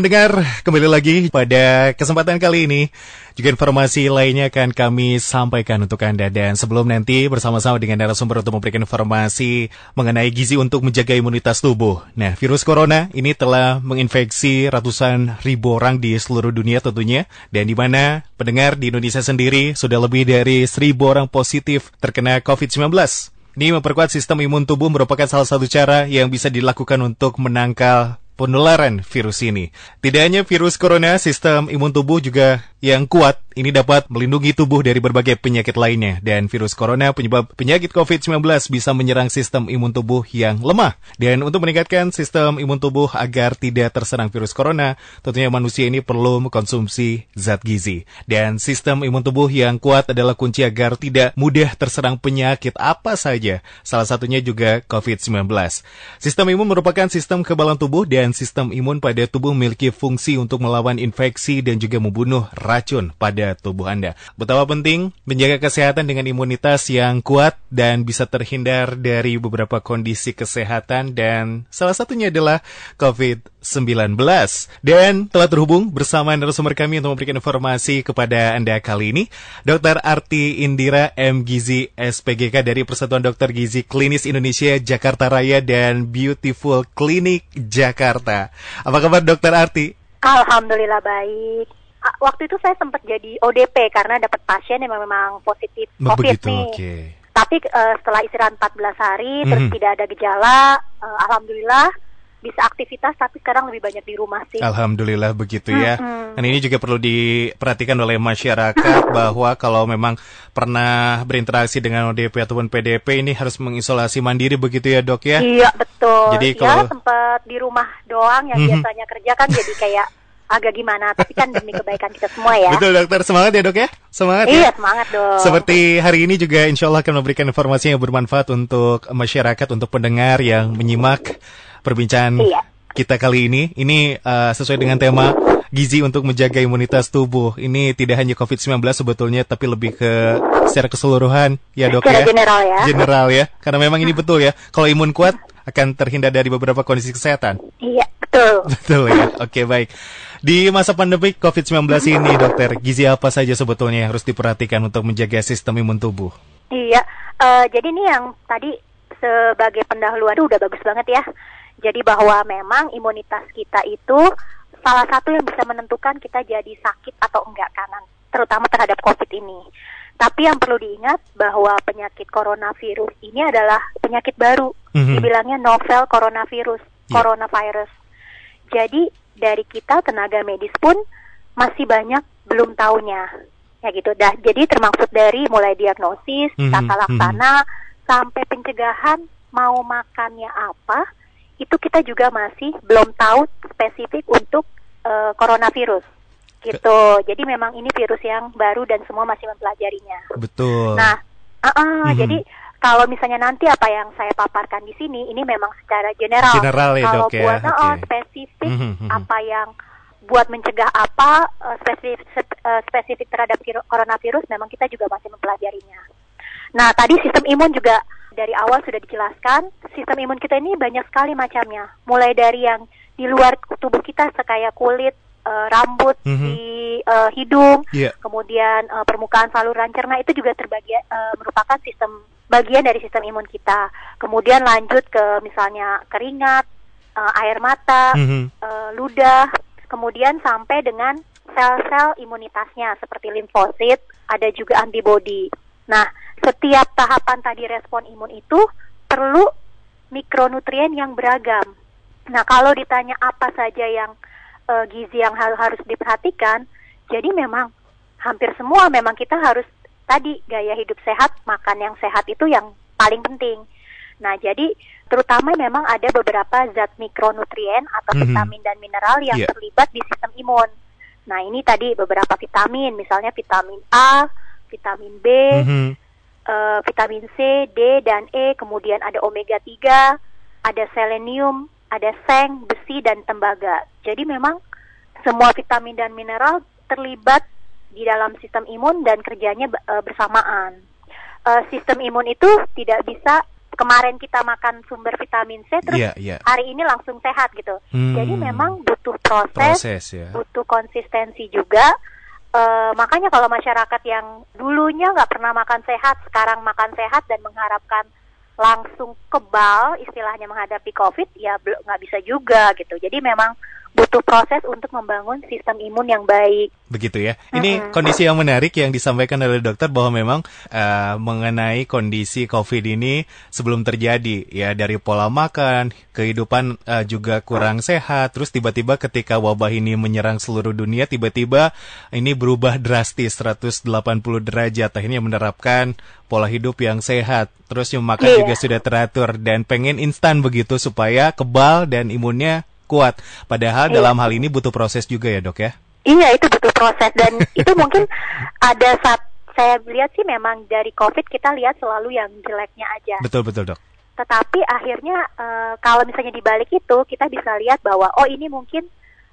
pendengar, kembali lagi pada kesempatan kali ini. Juga informasi lainnya akan kami sampaikan untuk Anda. Dan sebelum nanti bersama-sama dengan narasumber untuk memberikan informasi mengenai gizi untuk menjaga imunitas tubuh. Nah, virus corona ini telah menginfeksi ratusan ribu orang di seluruh dunia tentunya. Dan di mana pendengar di Indonesia sendiri sudah lebih dari seribu orang positif terkena COVID-19. Ini memperkuat sistem imun tubuh merupakan salah satu cara yang bisa dilakukan untuk menangkal penularan virus ini. Tidak hanya virus corona, sistem imun tubuh juga yang kuat ini dapat melindungi tubuh dari berbagai penyakit lainnya dan virus corona penyebab penyakit COVID-19 bisa menyerang sistem imun tubuh yang lemah. Dan untuk meningkatkan sistem imun tubuh agar tidak terserang virus corona, tentunya manusia ini perlu mengkonsumsi zat gizi. Dan sistem imun tubuh yang kuat adalah kunci agar tidak mudah terserang penyakit apa saja, salah satunya juga COVID-19. Sistem imun merupakan sistem kebalan tubuh dan sistem imun pada tubuh memiliki fungsi untuk melawan infeksi dan juga membunuh racun pada tubuh Anda. Betapa penting menjaga kesehatan dengan imunitas yang kuat dan bisa terhindar dari beberapa kondisi kesehatan dan salah satunya adalah COVID-19. Dan telah terhubung bersama narasumber kami untuk memberikan informasi kepada Anda kali ini, Dr. Arti Indira M. Gizi SPGK dari Persatuan Dokter Gizi Klinis Indonesia Jakarta Raya dan Beautiful Clinic Jakarta. Apa kabar Dr. Arti? Alhamdulillah baik waktu itu saya sempat jadi ODP karena dapat pasien yang memang positif Oh, COVID begitu, nih. oke. Tapi eh, setelah istirahat 14 hari terus Mhm. tidak ada gejala, eh, alhamdulillah bisa aktivitas tapi sekarang lebih banyak di rumah sih. Alhamdulillah begitu ya. Mm-mm. Dan ini juga perlu diperhatikan oleh masyarakat bahwa kalau memang pernah berinteraksi dengan ODP ataupun PDP ini harus mengisolasi mandiri begitu ya dok ya. Iya betul. Jadi ya kalau- sempat di rumah doang yang Mhm. biasanya kerja kan jadi kayak agak gimana. Tapi kan demi kebaikan kita semua ya. Betul dokter semangat ya dok ya. Semangat ya. Iya semangat dong. Seperti hari ini juga insya Allah akan memberikan informasi yang bermanfaat untuk masyarakat, untuk pendengar yang menyimak perbincangan Iya. kita kali ini. Ini uh, sesuai dengan tema gizi untuk menjaga imunitas tubuh. Ini tidak hanya COVID-19 sebetulnya, tapi lebih ke secara keseluruhan ya dok Secara ya. general ya. General ya. Karena memang ini betul ya. Kalau imun kuat akan terhindar dari beberapa kondisi kesehatan. Iya betul. Betul ya. Oke baik. Di masa pandemi COVID-19 ini dokter, gizi apa saja sebetulnya yang harus diperhatikan untuk menjaga sistem imun tubuh? Iya, eh, jadi ini yang tadi sebagai pendahuluan itu udah bagus banget ya. Jadi bahwa memang imunitas kita itu salah satu yang bisa menentukan kita jadi sakit atau enggak kanan, terutama terhadap COVID ini. Tapi yang perlu diingat bahwa penyakit coronavirus ini adalah penyakit baru, Mhm. dibilangnya novel coronavirus, Iya. coronavirus. Jadi dari kita tenaga medis pun masih banyak belum tahunya. Ya gitu dah. Jadi termaksud dari mulai diagnosis, Mhm, tata laksana sampai pencegahan mau makannya apa, itu kita juga masih belum tahu spesifik untuk eh, coronavirus. Gitu. Jadi memang ini virus yang baru dan semua masih mempelajarinya. Betul. Nah, uh-uh, Mhm. jadi kalau misalnya nanti apa yang saya paparkan di sini, ini memang secara general. General ya, kalau Dok, ya? buat uh, Oke. spesifik Mhm, mhm. apa yang buat mencegah apa uh, spesifik uh, spesifik terhadap coronavirus, memang kita juga masih mempelajarinya. Nah, tadi sistem imun juga dari awal sudah dijelaskan, sistem imun kita ini banyak sekali macamnya. Mulai dari yang di luar tubuh kita kayak kulit, eh, rambut, Mhm. di eh, hidung, Iya. kemudian eh, permukaan saluran cerna itu juga terbagi eh, merupakan sistem bagian dari sistem imun kita. Kemudian lanjut ke misalnya keringat, eh, air mata, Mhm. eh, ludah, kemudian sampai dengan sel-sel imunitasnya seperti limfosit, ada juga antibodi. Nah, setiap tahapan tadi respon imun itu perlu mikronutrien yang beragam. Nah, kalau ditanya apa saja yang eh, gizi yang harus diperhatikan, jadi memang hampir semua memang kita harus tadi gaya hidup sehat, makan yang sehat itu yang paling penting. Nah, jadi terutama memang ada beberapa zat mikronutrien atau Mhm. vitamin dan mineral yang Iya. terlibat di sistem imun. Nah, ini tadi beberapa vitamin, misalnya vitamin A, vitamin B, Mhm. Eh, vitamin C, D, dan E, kemudian ada omega 3, ada selenium, ada seng, besi, dan tembaga. Jadi memang semua vitamin dan mineral terlibat di dalam sistem imun dan kerjanya eh, bersamaan. Eh, sistem imun itu tidak bisa kemarin kita makan sumber vitamin C terus Iya, iya. hari ini langsung sehat gitu. Hmm. Jadi memang butuh proses, proses ya. butuh konsistensi juga. Eh, makanya kalau masyarakat yang dulunya nggak pernah makan sehat, sekarang makan sehat dan mengharapkan langsung kebal, istilahnya menghadapi COVID, ya nggak bisa juga gitu. Jadi memang butuh proses untuk membangun sistem imun yang baik. Begitu ya. Ini Mm-mm. kondisi yang menarik yang disampaikan oleh dokter bahwa memang eh, mengenai kondisi COVID ini sebelum terjadi ya dari pola makan, kehidupan eh, juga kurang sehat, terus tiba-tiba ketika wabah ini menyerang seluruh dunia tiba-tiba ini berubah drastis 180 derajat akhirnya menerapkan pola hidup yang sehat. Terus yang makan Iya. juga sudah teratur dan pengen instan begitu supaya kebal dan imunnya kuat. Padahal Iya. dalam hal ini butuh proses juga ya, Dok ya. Iya itu butuh proses dan itu mungkin ada saat saya lihat sih memang dari COVID kita lihat selalu yang jeleknya aja. Betul betul dok. Tetapi akhirnya eh, kalau misalnya dibalik itu kita bisa lihat bahwa oh ini mungkin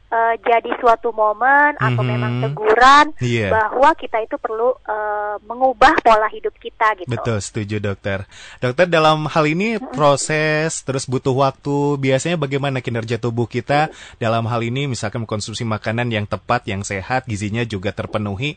eh, jadi suatu momen atau Mhm. memang teguran Iya. bahwa kita itu perlu eh, mengubah pola hidup kita gitu. Betul, setuju dokter. Dokter dalam hal ini proses terus butuh waktu. Biasanya bagaimana kinerja tubuh kita dalam hal ini misalkan mengkonsumsi makanan yang tepat, yang sehat, gizinya juga terpenuhi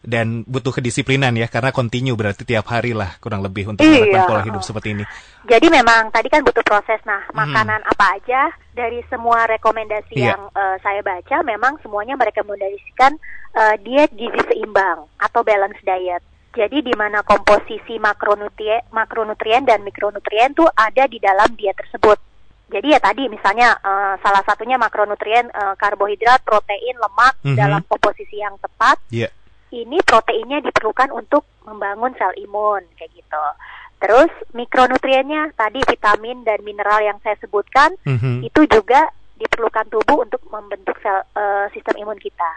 dan butuh kedisiplinan ya karena kontinu berarti tiap hari lah kurang lebih untuk Iya. melakukan pola hidup seperti ini. Jadi memang tadi kan butuh proses. Nah, Mhm. makanan apa aja dari semua rekomendasi Iya. yang eh, saya baca, memang semuanya merekomendasikan eh, diet gizi seimbang atau balance diet. Jadi di mana komposisi makronutrien, makronutrien dan mikronutrien tuh ada di dalam diet tersebut. Jadi ya tadi misalnya eh, salah satunya makronutrien eh, karbohidrat, protein, lemak Mhm. dalam komposisi yang tepat Iya. Ini proteinnya diperlukan untuk membangun sel imun kayak gitu. Terus mikronutriennya tadi vitamin dan mineral yang saya sebutkan Mhm. itu juga diperlukan tubuh untuk membentuk sel eh, sistem imun kita.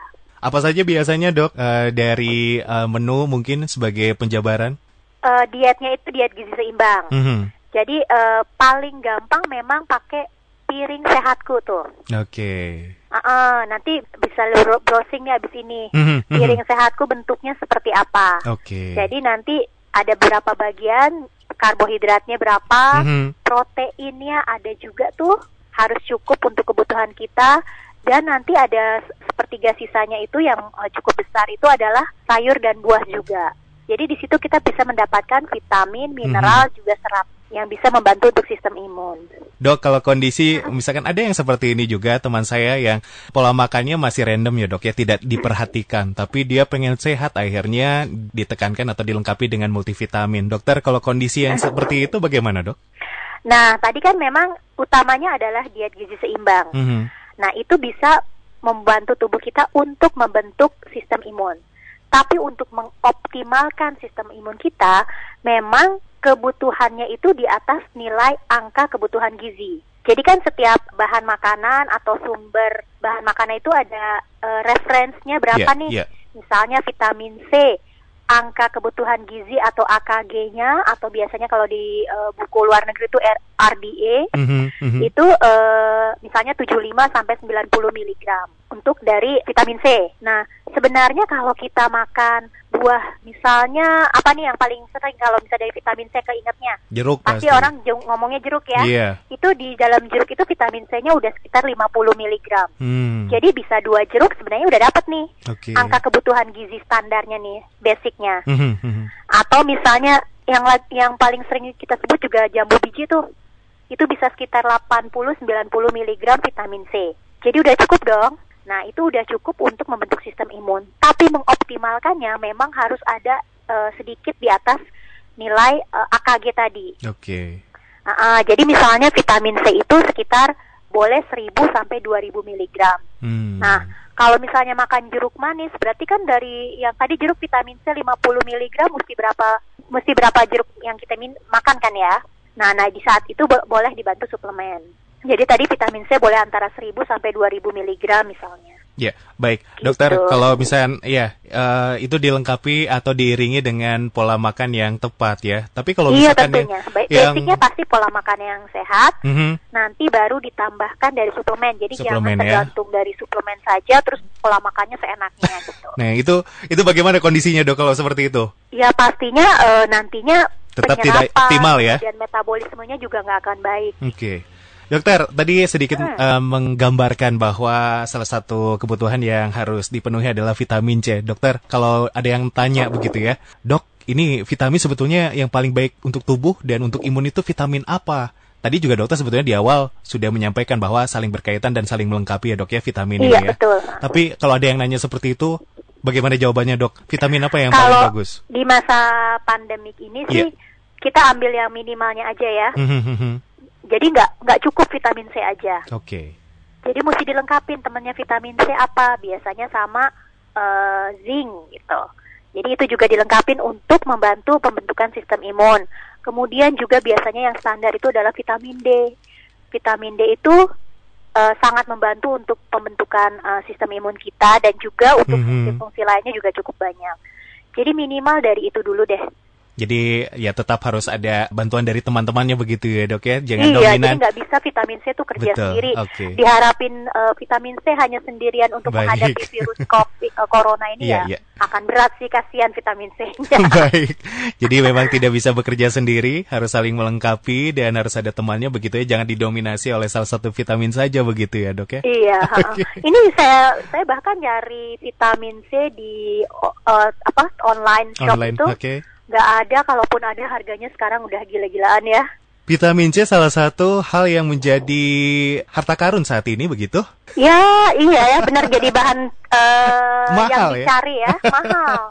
Apa saja biasanya dok eh, dari eh, menu mungkin sebagai penjabaran? Eh, dietnya itu diet gizi seimbang. Mhm. Jadi eh, paling gampang memang pakai piring sehatku tuh. Oke. Ah, ah, nanti bisa lu browsing nih abis ini. Mhm, mhm. Piring sehatku bentuknya seperti apa. Oke. Jadi nanti ada berapa bagian, karbohidratnya berapa, Mhm. proteinnya ada juga tuh harus cukup untuk kebutuhan kita dan nanti ada sepertiga sisanya itu yang eh, cukup besar itu adalah sayur dan buah juga. Jadi di situ kita bisa mendapatkan vitamin, mineral juga serat yang bisa membantu untuk sistem imun. Dok, kalau kondisi misalkan ada yang seperti ini juga teman saya yang pola makannya masih random ya dok ya tidak diperhatikan, tapi dia pengen sehat akhirnya ditekankan atau dilengkapi dengan multivitamin. Dokter, kalau kondisi yang seperti itu bagaimana dok? Nah, tadi kan memang utamanya adalah diet gizi seimbang. Mhm. Nah, itu bisa membantu tubuh kita untuk membentuk sistem imun. Tapi untuk mengoptimalkan sistem imun kita, memang kebutuhannya itu di atas nilai angka kebutuhan gizi. Jadi kan setiap bahan makanan atau sumber bahan makanan itu ada eh, referensinya berapa Iya, nih? iya. Misalnya vitamin C, angka kebutuhan gizi atau AKG-nya atau biasanya kalau di eh, buku luar negeri itu RDA Mhm, mhm. itu eh, misalnya 75 sampai 90 mg untuk dari vitamin C. Nah, sebenarnya kalau kita makan buah misalnya apa nih yang paling sering kalau misalnya dari vitamin C keingetnya? Jeruk Pasti pasti. orang jeng- ngomongnya jeruk ya. Iya. Itu di dalam jeruk itu vitamin C-nya udah sekitar 50 mg. Hmm. Jadi bisa dua jeruk sebenarnya udah dapat nih Oke. angka kebutuhan gizi standarnya nih, basicnya. Mhm. Atau misalnya yang yang paling sering kita sebut juga jambu biji tuh. Itu bisa sekitar 80-90 mg vitamin C. Jadi udah cukup dong. Nah, itu udah cukup untuk membentuk sistem imun. Tapi mengoptimalkannya memang harus ada eh, sedikit di atas nilai eh, AKG tadi. Oke. Ah, ah, jadi misalnya vitamin C itu sekitar boleh 1000 sampai 2000 mg. Hmm. Nah, kalau misalnya makan jeruk manis, berarti kan dari yang tadi jeruk vitamin C 50 mg mesti berapa mesti berapa jeruk yang kita min makan kan ya? Nah, nah di saat itu bo- boleh dibantu suplemen. Jadi tadi vitamin C boleh antara 1000 sampai 2000 mg misalnya. Ya, baik. Gitu. Dokter, kalau misalnya ya eh, itu dilengkapi atau diiringi dengan pola makan yang tepat ya. Tapi kalau iya misalkan yang, tentunya. Baik, yang basicnya pasti pola makan yang sehat. Mhm. Nanti baru ditambahkan dari suplemen. Jadi Suplemen, jangan ya. tergantung dari suplemen saja, terus pola makannya seenaknya gitu. Nah, itu itu bagaimana kondisinya, Dok, kalau seperti itu? Ya pastinya eh, nantinya Tetap tidak optimal ya. Dan metabolismenya juga nggak akan baik. Oke. Dokter, tadi sedikit eh, menggambarkan bahwa salah satu kebutuhan yang harus dipenuhi adalah vitamin C. Dokter, kalau ada yang tanya begitu ya, dok, ini vitamin sebetulnya yang paling baik untuk tubuh dan untuk imun itu vitamin apa? Tadi juga dokter sebetulnya di awal sudah menyampaikan bahwa saling berkaitan dan saling melengkapi ya dok ya vitamin Iya, ini ya. betul. Tapi kalau ada yang nanya seperti itu, bagaimana jawabannya dok? Vitamin apa yang paling Kalau bagus? di masa pandemik ini sih Iya. kita ambil yang minimalnya aja ya. Jadi nggak nggak cukup vitamin C aja. Oke. Jadi mesti dilengkapin temennya vitamin C apa? Biasanya sama eh, zinc gitu. Jadi itu juga dilengkapin untuk membantu pembentukan sistem imun. Kemudian juga biasanya yang standar itu adalah vitamin D. Vitamin D itu eh, sangat membantu untuk pembentukan eh, sistem imun kita dan juga untuk Mhm. fungsi-fungsi lainnya juga cukup banyak. Jadi minimal dari itu dulu deh. Jadi ya tetap harus ada bantuan dari teman-temannya begitu ya dok ya, jangan iya, dominan. jadi nggak bisa vitamin C itu kerja Betul, sendiri. oke. Diharapin eh, vitamin C hanya sendirian untuk Baik. menghadapi virus COVID eh, corona ini Iya, ya iya. akan berat sih kasihan vitamin C-nya. Baik, jadi memang tidak bisa bekerja sendiri, harus saling melengkapi dan harus ada temannya begitu ya, jangan didominasi oleh salah satu vitamin saja begitu ya dok ya. iya. Oke. Ini saya saya bahkan nyari vitamin C di eh, apa online shop Online, itu oke. Nggak ada, kalaupun ada harganya sekarang udah gila-gilaan ya. Vitamin C salah satu hal yang menjadi harta karun saat ini begitu? Ya, iya ya, benar jadi bahan yang Mahal ya? dicari ya, mahal.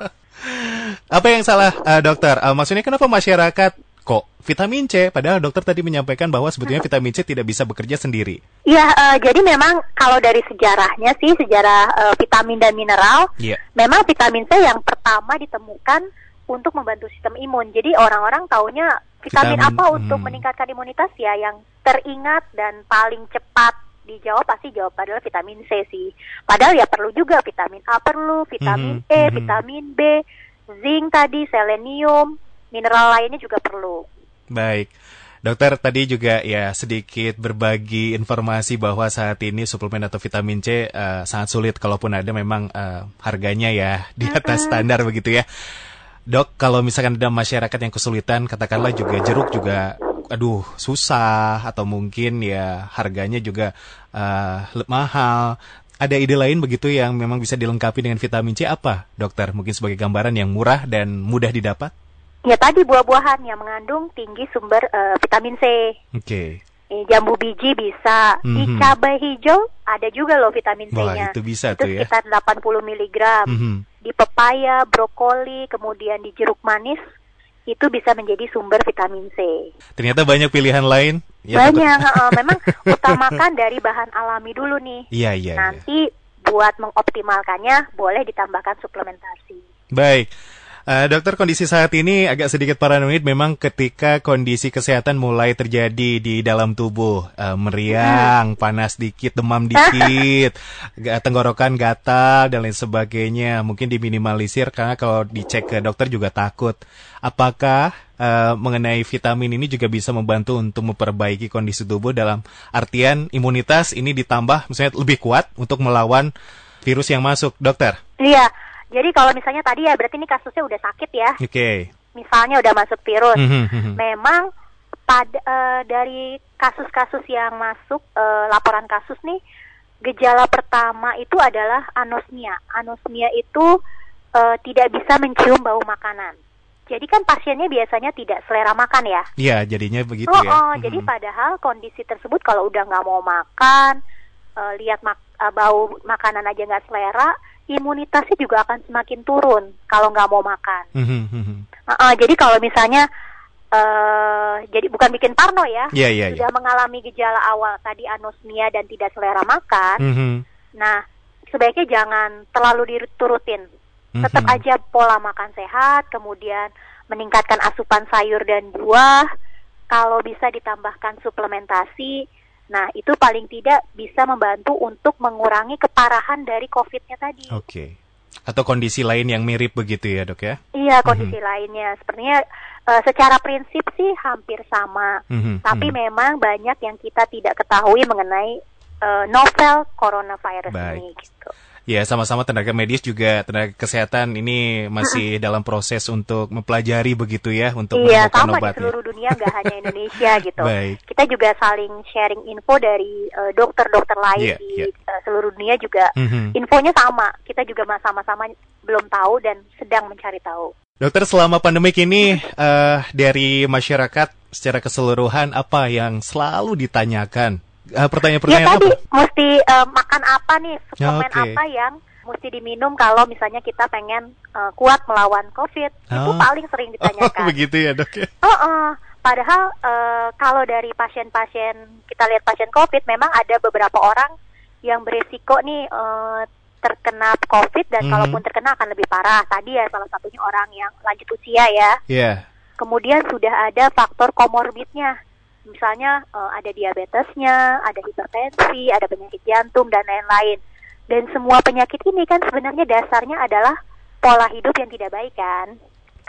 Apa yang salah eh, dokter? Eh, maksudnya kenapa masyarakat kok vitamin C? Padahal dokter tadi menyampaikan bahwa sebetulnya vitamin C tidak bisa bekerja sendiri. Ya, eh, jadi memang kalau dari sejarahnya sih, sejarah eh, vitamin dan mineral, Iya. memang vitamin C yang pertama ditemukan untuk membantu sistem imun. Jadi orang-orang taunya vitamin, Vitamin, apa untuk hmm. meningkatkan imunitas ya yang teringat dan paling cepat dijawab pasti jawab adalah vitamin C sih. Padahal ya perlu juga vitamin A perlu, vitamin Mhm, E, mhm. vitamin B, zinc tadi, selenium, mineral lainnya juga perlu. Baik. Dokter tadi juga ya sedikit berbagi informasi bahwa saat ini suplemen atau vitamin C eh, sangat sulit kalaupun ada memang eh, harganya ya di atas standar begitu ya. Dok, kalau misalkan ada masyarakat yang kesulitan, katakanlah juga jeruk juga, aduh susah atau mungkin ya harganya juga le- mahal. Ada ide lain begitu yang memang bisa dilengkapi dengan vitamin C apa, dokter? Mungkin sebagai gambaran yang murah dan mudah didapat? Ya tadi buah-buahan yang mengandung tinggi sumber eh, vitamin C. Oke. Eh, jambu biji bisa di Mhm. cabai hijau ada juga loh vitamin Wah, C-nya. itu bisa Itu tuh ya. sekitar 80 mg. Mhm. Di pepaya, brokoli, kemudian di jeruk manis itu bisa menjadi sumber vitamin C. Ternyata banyak pilihan lain. Ya, Banyak, heeh. memang utamakan dari bahan alami dulu nih. Iya, iya, iya. Nanti buat mengoptimalkannya boleh ditambahkan suplementasi. Baik. Eh, dokter, kondisi saat ini agak sedikit paranoid memang ketika kondisi kesehatan mulai terjadi di dalam tubuh. Eh, meriang, panas dikit, demam dikit, tenggorokan gatal, dan lain sebagainya. Mungkin diminimalisir karena kalau dicek ke dokter juga takut. Apakah eh, mengenai vitamin ini juga bisa membantu untuk memperbaiki kondisi tubuh dalam artian imunitas ini ditambah misalnya lebih kuat untuk melawan virus yang masuk, dokter? Iya. Jadi kalau misalnya tadi ya berarti ini kasusnya udah sakit ya. Oke. Misalnya udah masuk virus. Mhm, mhm. memang pada eh, dari kasus-kasus yang masuk eh, laporan kasus nih gejala pertama itu adalah anosmia. Anosmia itu eh, tidak bisa mencium bau makanan. Jadi kan pasiennya biasanya tidak selera makan ya. Iya, jadinya begitu oh, ya. oh, Mhm. jadi padahal kondisi tersebut kalau udah nggak mau makan, eh, lihat mak- eh, bau makanan aja nggak selera, imunitasnya juga akan semakin turun kalau nggak mau makan. Mhm, mhm. Uh, uh, jadi kalau misalnya eh jadi bukan bikin parno ya, iya, iya. sudah mengalami gejala awal tadi anosmia dan tidak selera makan. Mhm, Nah, sebaiknya jangan terlalu diturutin. Tetap mhm. aja pola makan sehat, kemudian meningkatkan asupan sayur dan buah. Kalau bisa ditambahkan suplementasi, nah itu paling tidak bisa membantu untuk mengurangi keparahan dari COVID-nya tadi. Oke. Atau kondisi lain yang mirip begitu ya, Dok ya? Iya, kondisi lainnya. Sepertinya eh, secara prinsip sih hampir sama. Mhm, Tapi mhm. memang banyak yang kita tidak ketahui mengenai eh, novel coronavirus Baik. ini gitu. Ya, sama-sama tenaga medis juga tenaga kesehatan ini masih dalam proses untuk mempelajari begitu ya untuk Iya, menemukan sama di seluruh dunia nggak hanya Indonesia gitu. Baik. Kita juga saling sharing info dari eh, dokter-dokter lain Iya, di iya. eh, seluruh dunia juga. Mhm. Infonya sama. Kita juga ma- sama-sama belum tahu dan sedang mencari tahu. Dokter selama pandemik ini eh, dari masyarakat secara keseluruhan apa yang selalu ditanyakan? Eh, Ya Pertanyaan-pertanyaan tadi apa? mesti eh, makan apa nih, suplemen Oke. apa yang mesti diminum kalau misalnya kita pengen eh, kuat melawan COVID. Itu Oh. paling sering Oh, ditanyakan. begitu ya dok ya? Oh, oh. padahal eh, kalau dari pasien-pasien kita lihat pasien COVID, memang ada beberapa orang yang beresiko nih eh, terkena COVID dan Mhm. kalaupun terkena akan lebih parah. Tadi ya salah satunya orang yang lanjut usia ya. Iya. Kemudian sudah ada faktor komorbidnya. Misalnya eh, ada diabetesnya, ada hipertensi, ada penyakit jantung dan lain-lain. Dan semua penyakit ini kan sebenarnya dasarnya adalah pola hidup yang tidak baik kan.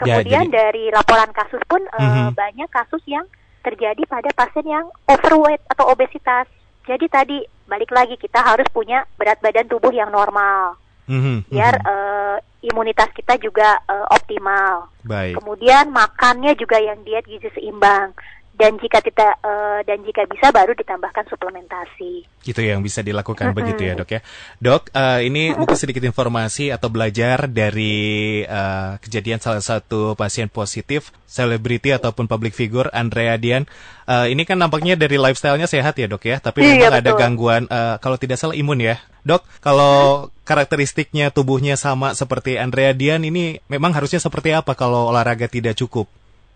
Ya, Kemudian jadi- dari laporan kasus pun eh, Mhm. banyak kasus yang terjadi pada pasien yang overweight atau obesitas. Jadi tadi balik lagi kita harus punya berat badan tubuh yang normal Mhm, biar mhm. eh, imunitas kita juga eh, optimal. Baik. Kemudian makannya juga yang diet gizi seimbang. Dan jika kita eh, dan jika bisa baru ditambahkan suplementasi. Itu yang bisa dilakukan Mm-mm. begitu ya dok ya. Dok, eh, ini mungkin sedikit informasi atau belajar dari eh, kejadian salah satu pasien positif, selebriti ataupun public figure, Andrea Dian. Eh, ini kan nampaknya dari lifestyle-nya sehat ya dok ya, tapi Iya, memang ada betul. gangguan, eh, kalau tidak salah imun ya. Dok, kalau karakteristiknya tubuhnya sama seperti Andrea Dian ini memang harusnya seperti apa kalau olahraga tidak cukup?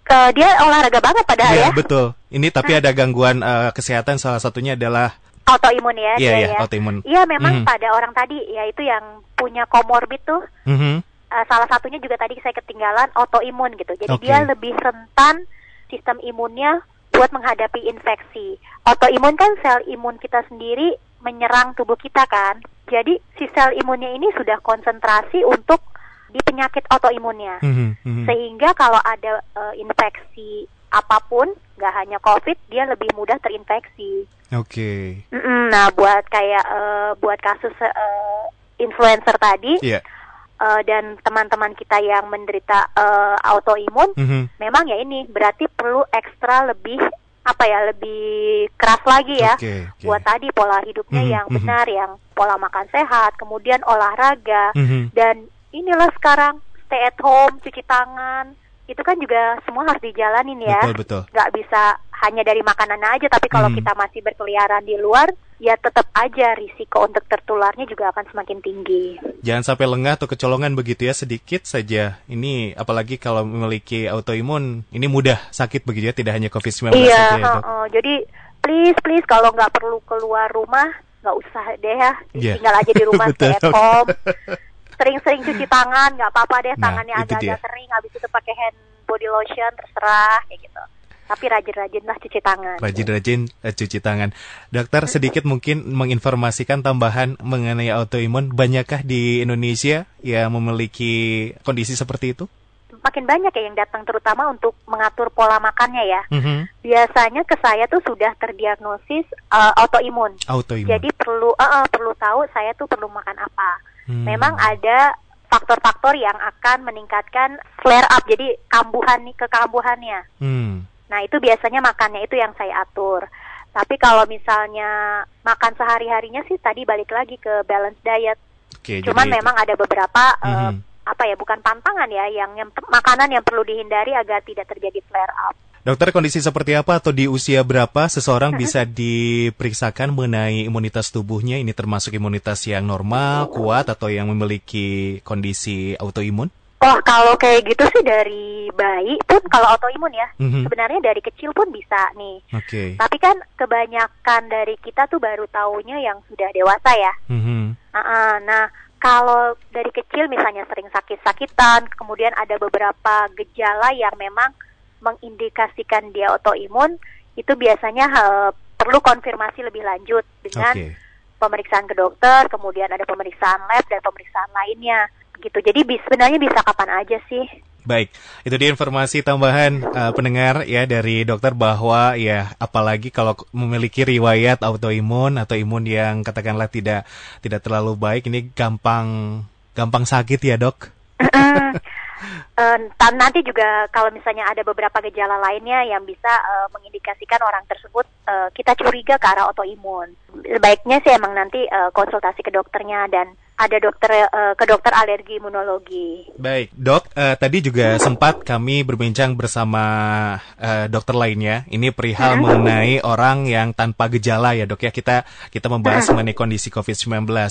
Eh, dia olahraga banget padahal Iya, ya. betul. Ini tapi ada gangguan eh, kesehatan salah satunya adalah Autoimun ya. Iya, iya, ya. autoimun. Iya memang Mhm. pada orang tadi ya itu yang punya komorbid tuh Mhm. eh, salah satunya juga tadi saya ketinggalan autoimun gitu. Jadi Oke. dia lebih rentan sistem imunnya buat menghadapi infeksi. Autoimun kan sel imun kita sendiri menyerang tubuh kita kan. Jadi si sel imunnya ini sudah konsentrasi untuk di penyakit autoimunnya. Mhm, mhm. Sehingga kalau ada eh, infeksi apa pun, nggak hanya COVID, dia lebih mudah terinfeksi. Oke. Mm-mm, Nah, buat kayak eh, buat kasus eh, influencer tadi Iya. eh, dan teman-teman kita yang menderita eh, autoimun, Mhm. memang ya ini berarti perlu ekstra lebih apa ya lebih keras lagi ya Oke, oke. buat tadi pola hidupnya Mhm, yang mhm. benar, yang pola makan sehat, kemudian olahraga Mhm. dan inilah sekarang stay at home, cuci tangan, itu kan juga semua harus dijalanin ya Betul, betul. nggak bisa hanya dari makanan aja tapi kalau Hmm. kita masih berkeliaran di luar ya tetap aja risiko untuk tertularnya juga akan semakin tinggi. Jangan sampai lengah atau kecolongan begitu ya sedikit saja. Ini apalagi kalau memiliki autoimun, ini mudah sakit begitu ya, tidak hanya COVID-19 iya, saja ya, Dok. heeh. jadi please please kalau nggak perlu keluar rumah nggak usah deh ya, Iya. tinggal aja di rumah stay at home. Sering-sering cuci tangan nggak apa-apa deh Nah, tangannya agak-agak kering habis itu pakai hand body lotion terserah kayak gitu. Tapi rajin-rajinlah cuci tangan. Rajin-rajin eh, cuci tangan. Dokter sedikit mungkin menginformasikan tambahan mengenai autoimun. Banyakkah di Indonesia yang memiliki kondisi seperti itu? Makin banyak ya yang datang terutama untuk mengatur pola makannya ya. Mhm. biasanya ke saya tuh sudah terdiagnosis uh, autoimun. Autoimun. Jadi perlu uh, uh, perlu tahu saya tuh perlu makan apa. Hmm. Memang ada faktor-faktor yang akan meningkatkan flare up, jadi kambuhan nih kekambuhannya. Hmm. Nah itu biasanya makannya itu yang saya atur. Tapi kalau misalnya makan sehari-harinya sih tadi balik lagi ke balance diet. Oke, Cuman jadi- memang ada beberapa uh, Mhm. apa ya bukan pantangan ya yang, yang makanan yang perlu dihindari agar tidak terjadi flare up. Dokter, kondisi seperti apa atau di usia berapa seseorang bisa diperiksakan mengenai imunitas tubuhnya? Ini termasuk imunitas yang normal, kuat, atau yang memiliki kondisi autoimun? Oh, kalau kayak gitu sih dari bayi pun kalau autoimun ya. Mhm. Sebenarnya dari kecil pun bisa nih. Oke. Tapi kan kebanyakan dari kita tuh baru taunya yang sudah dewasa ya. Mhm. Ah, ah, nah, kalau dari kecil misalnya sering sakit-sakitan, kemudian ada beberapa gejala yang memang mengindikasikan dia autoimun, itu biasanya eh, perlu konfirmasi lebih lanjut dengan Oke. pemeriksaan ke dokter, kemudian ada pemeriksaan lab dan pemeriksaan lainnya. gitu. Jadi sebenarnya bisa kapan aja sih. Baik, itu dia informasi tambahan uh, pendengar ya dari dokter bahwa ya apalagi kalau memiliki riwayat autoimun atau imun yang katakanlah tidak tidak terlalu baik ini gampang gampang sakit ya, Dok. Uh, nanti juga kalau misalnya ada beberapa gejala lainnya yang bisa uh, mengindikasikan orang tersebut uh, kita curiga ke arah autoimun. Sebaiknya sih emang nanti uh, konsultasi ke dokternya dan ada dokter uh, ke dokter alergi imunologi. Baik, dok. Uh, tadi juga sempat kami berbincang bersama uh, dokter lainnya. Ini perihal hmm. mengenai orang yang tanpa gejala ya dok ya. Kita kita membahas hmm. mengenai kondisi COVID-19. Uh,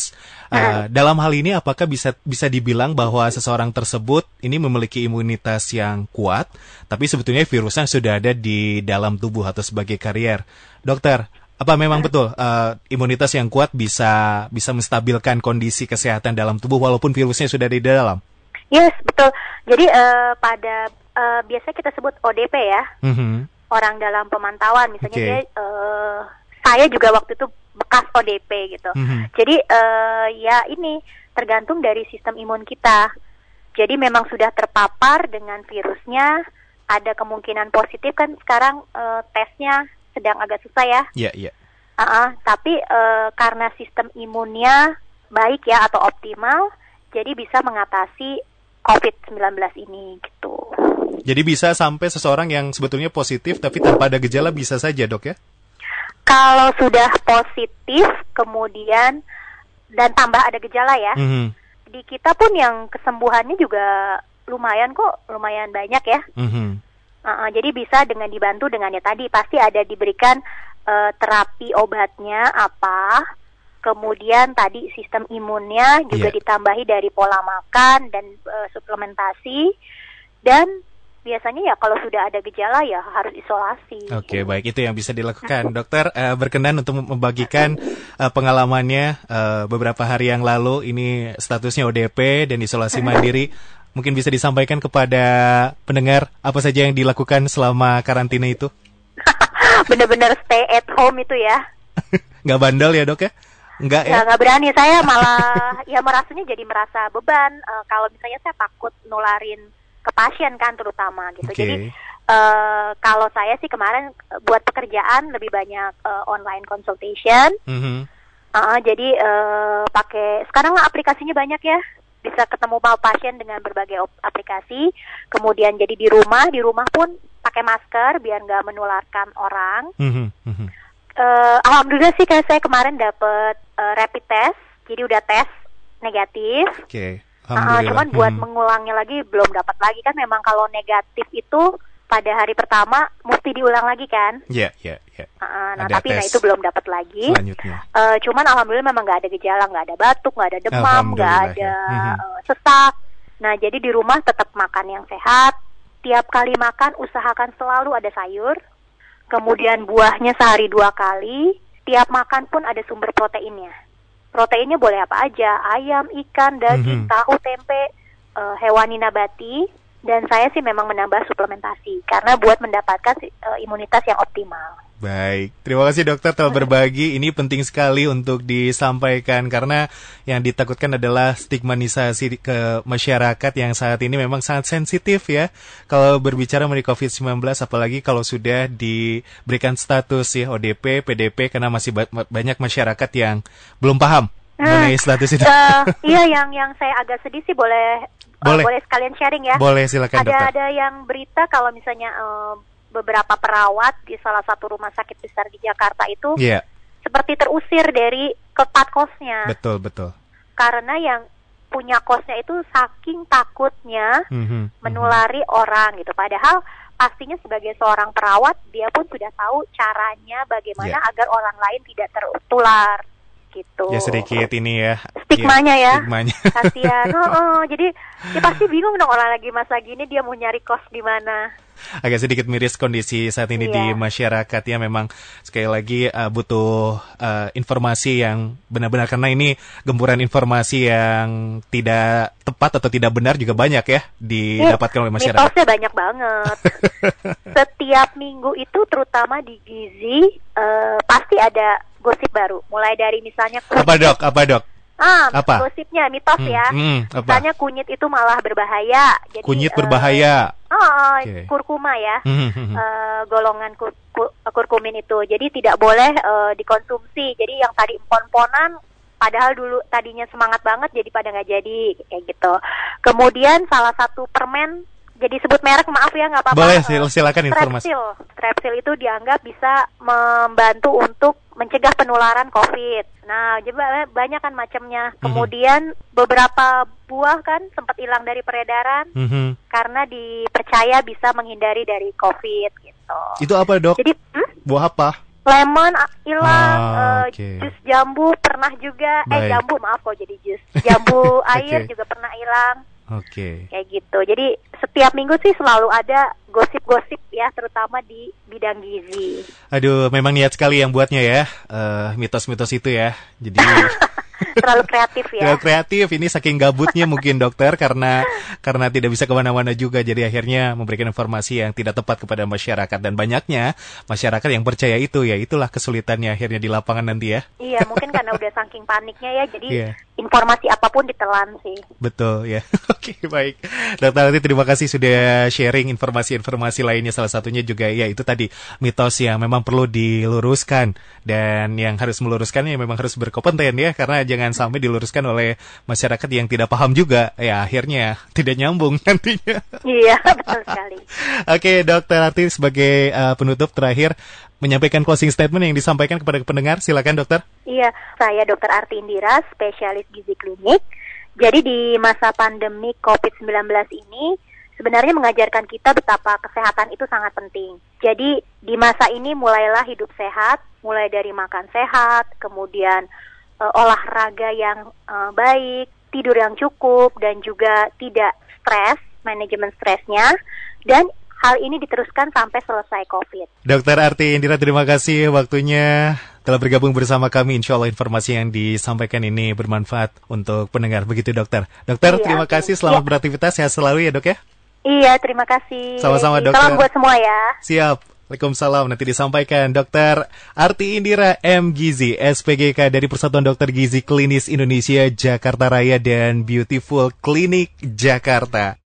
hmm. Dalam hal ini, apakah bisa bisa dibilang bahwa seseorang tersebut ini memiliki imunitas yang kuat, tapi sebetulnya virusnya sudah ada di dalam tubuh atau sebagai karier? Dokter, apa memang betul uh, imunitas yang kuat bisa bisa menstabilkan kondisi kesehatan dalam tubuh walaupun virusnya sudah di dalam? Yes, betul. Jadi uh, pada uh, biasanya kita sebut ODP ya, mm-hmm. orang dalam pemantauan. Misalnya okay. dia, uh, saya juga waktu itu bekas ODP gitu. Mm-hmm. Jadi uh, ya ini tergantung dari sistem imun kita. Jadi memang sudah terpapar dengan virusnya, ada kemungkinan positif kan sekarang uh, tesnya sedang agak susah ya. Iya, yeah, iya. Yeah. Uh -uh, tapi uh, karena sistem imunnya baik ya atau optimal, jadi bisa mengatasi COVID-19 ini gitu. Jadi bisa sampai seseorang yang sebetulnya positif tapi tanpa ada gejala bisa saja dok ya? Kalau sudah positif kemudian dan tambah ada gejala ya, mm -hmm. di kita pun yang kesembuhannya juga lumayan kok, lumayan banyak ya. Mm -hmm. Uh, uh, jadi bisa dengan dibantu dengan ya tadi pasti ada diberikan uh, terapi obatnya apa, kemudian tadi sistem imunnya juga yeah. ditambahi dari pola makan dan uh, suplementasi dan biasanya ya kalau sudah ada gejala ya harus isolasi. Oke, okay, baik itu yang bisa dilakukan. Dokter uh, berkenan untuk membagikan uh, pengalamannya uh, beberapa hari yang lalu ini statusnya ODP dan isolasi mandiri mungkin bisa disampaikan kepada pendengar apa saja yang dilakukan selama karantina itu? Bener-bener stay at home itu ya. nggak bandel ya dok ya? Nggak ya? Nggak berani. Saya malah ya merasanya jadi merasa beban. Uh, kalau misalnya saya takut nularin ke pasien kan terutama gitu. Okay. Jadi uh, kalau saya sih kemarin uh, buat pekerjaan lebih banyak uh, online consultation. Mm -hmm. uh, jadi uh, pakai sekarang aplikasinya banyak ya bisa ketemu sama pasien dengan berbagai aplikasi. Kemudian jadi di rumah, di rumah pun pakai masker biar nggak menularkan orang. Mm -hmm. uh, Alhamdulillah sih kayak saya kemarin dapat uh, eh, rapid test, jadi udah tes negatif. Oke. Okay. Uh, cuman buat hmm. mengulangnya lagi belum dapat lagi kan memang kalau negatif itu pada hari pertama mesti diulang lagi kan? Iya, yeah, iya, yeah, iya. Yeah. Uh, nah, ada tapi nah itu belum dapat lagi. Selanjutnya. Uh, cuman alhamdulillah memang nggak ada gejala, nggak ada batuk, nggak ada demam, nggak ada ya. uh, sesak. Nah, jadi di rumah tetap makan yang sehat. Tiap kali makan usahakan selalu ada sayur. Kemudian buahnya sehari dua kali. Tiap makan pun ada sumber proteinnya. Proteinnya boleh apa aja, ayam, ikan, daging, mm -hmm. tahu, tempe, uh, hewani nabati dan saya sih memang menambah suplementasi karena buat mendapatkan uh, imunitas yang optimal. Baik, terima kasih dokter telah berbagi. Ini penting sekali untuk disampaikan karena yang ditakutkan adalah stigmatisasi ke masyarakat yang saat ini memang sangat sensitif ya. Kalau berbicara mengenai COVID-19, apalagi kalau sudah diberikan status ya ODP, PDP, karena masih banyak masyarakat yang belum paham mengenai status itu. Uh, iya, yang yang saya agak sedih sih boleh boleh. Uh, boleh sekalian sharing ya. Boleh silakan ada, dokter. Ada yang berita kalau misalnya uh, beberapa perawat di salah satu rumah sakit besar di Jakarta itu yeah. seperti terusir dari tempat kosnya. Betul betul. Karena yang punya kosnya itu saking takutnya mm-hmm, menulari mm-hmm. orang gitu. Padahal pastinya sebagai seorang perawat dia pun sudah tahu caranya bagaimana yeah. agar orang lain tidak tertular gitu. Ya sedikit ini ya. Stigmanya ya. Stigmanya. Kasihan. oh, oh, jadi ya pasti bingung dong orang lagi masa gini dia mau nyari kos di mana. Agak sedikit miris kondisi saat ini iya. di masyarakat ya memang sekali lagi uh, butuh uh, informasi yang benar-benar karena ini gemburan informasi yang tidak tepat atau tidak benar juga banyak ya didapatkan oleh masyarakat. Mitosnya banyak banget. Setiap minggu itu terutama di gizi uh, pasti ada gosip baru. Mulai dari misalnya apa dok? Apa dok? Ah, Apa? gosipnya mitos Hmm, ya. hmm, apa? Misalnya kunyit itu malah berbahaya. Jadi, Kunyit eh, berbahaya. Oh, oh, Oke. kurkuma ya. Hmm, hmm, hmm. eh, golongan kur- kur- kurkumin itu. Jadi tidak boleh eh, dikonsumsi. Jadi yang tadi empon-emponan padahal dulu tadinya semangat banget jadi pada nggak jadi kayak gitu. Kemudian salah satu permen jadi sebut merek maaf ya nggak apa-apa. Boleh eh, sil- silakan informasi. Strepsil. Strepsil itu dianggap bisa membantu untuk mencegah penularan COVID. Nah, jadi banyak kan macamnya. Mhm. Kemudian beberapa buah kan sempat hilang dari peredaran Hmm, hmm. karena dipercaya bisa menghindari dari COVID gitu. Itu apa dok? Jadi hmm, Buah apa? lemon hilang, Ah, eh, oke. jus jambu pernah juga, Baik. eh jambu maaf kok jadi jus, jambu air juga pernah hilang, Oke. kayak gitu. Jadi setiap minggu sih selalu ada gosip-gosip ya, terutama di bidang gizi. Aduh, memang niat sekali yang buatnya ya, eh, mitos-mitos itu ya. Jadi Terlalu kreatif ya. Terlalu kreatif. Ini saking gabutnya mungkin dokter karena karena tidak bisa ke mana-mana juga. Jadi akhirnya memberikan informasi yang tidak tepat kepada masyarakat. Dan banyaknya masyarakat yang percaya itu ya. Itulah kesulitannya akhirnya di lapangan nanti ya. Iya, mungkin karena udah saking paniknya ya, jadi Iya. informasi apa pun ditelan sih. betul ya. Oke baik. Dokter Ati terima kasih sudah sharing informasi-informasi lainnya. Salah satunya juga ya itu tadi mitos yang memang perlu diluruskan. Dan yang harus meluruskannya memang harus berkompeten ya. Karena jangan sampai diluruskan oleh masyarakat yang tidak paham juga ya akhirnya tidak nyambung nantinya Iya, betul sekali. Oke, Dokter Arti sebagai uh, penutup terakhir menyampaikan closing statement yang disampaikan kepada pendengar. Silakan, Dokter. Iya, saya Dr. Arti Indira, spesialis gizi klinik. Jadi di masa pandemi COVID-19 ini sebenarnya mengajarkan kita betapa kesehatan itu sangat penting. Jadi di masa ini mulailah hidup sehat, mulai dari makan sehat, kemudian eh, olahraga yang eh, baik, tidur yang cukup dan juga tidak stres, manajemen stresnya dan hal ini diteruskan sampai selesai COVID. Dokter Arti Indira, terima kasih waktunya telah bergabung bersama kami. Insya Allah informasi yang disampaikan ini bermanfaat untuk pendengar. Begitu, Dokter. Dokter, Iya, terima kasih. Selamat Iya. beraktivitas. Sehat selalu ya, Dok ya. Iya, terima kasih. Sama-sama, Salam dokter. buat semua ya. Siap. Waalaikumsalam. Nanti disampaikan Dokter Arti Indira M. Gizi, SPGK dari Persatuan Dokter Gizi Klinis Indonesia, Jakarta Raya dan Beautiful Clinic Jakarta.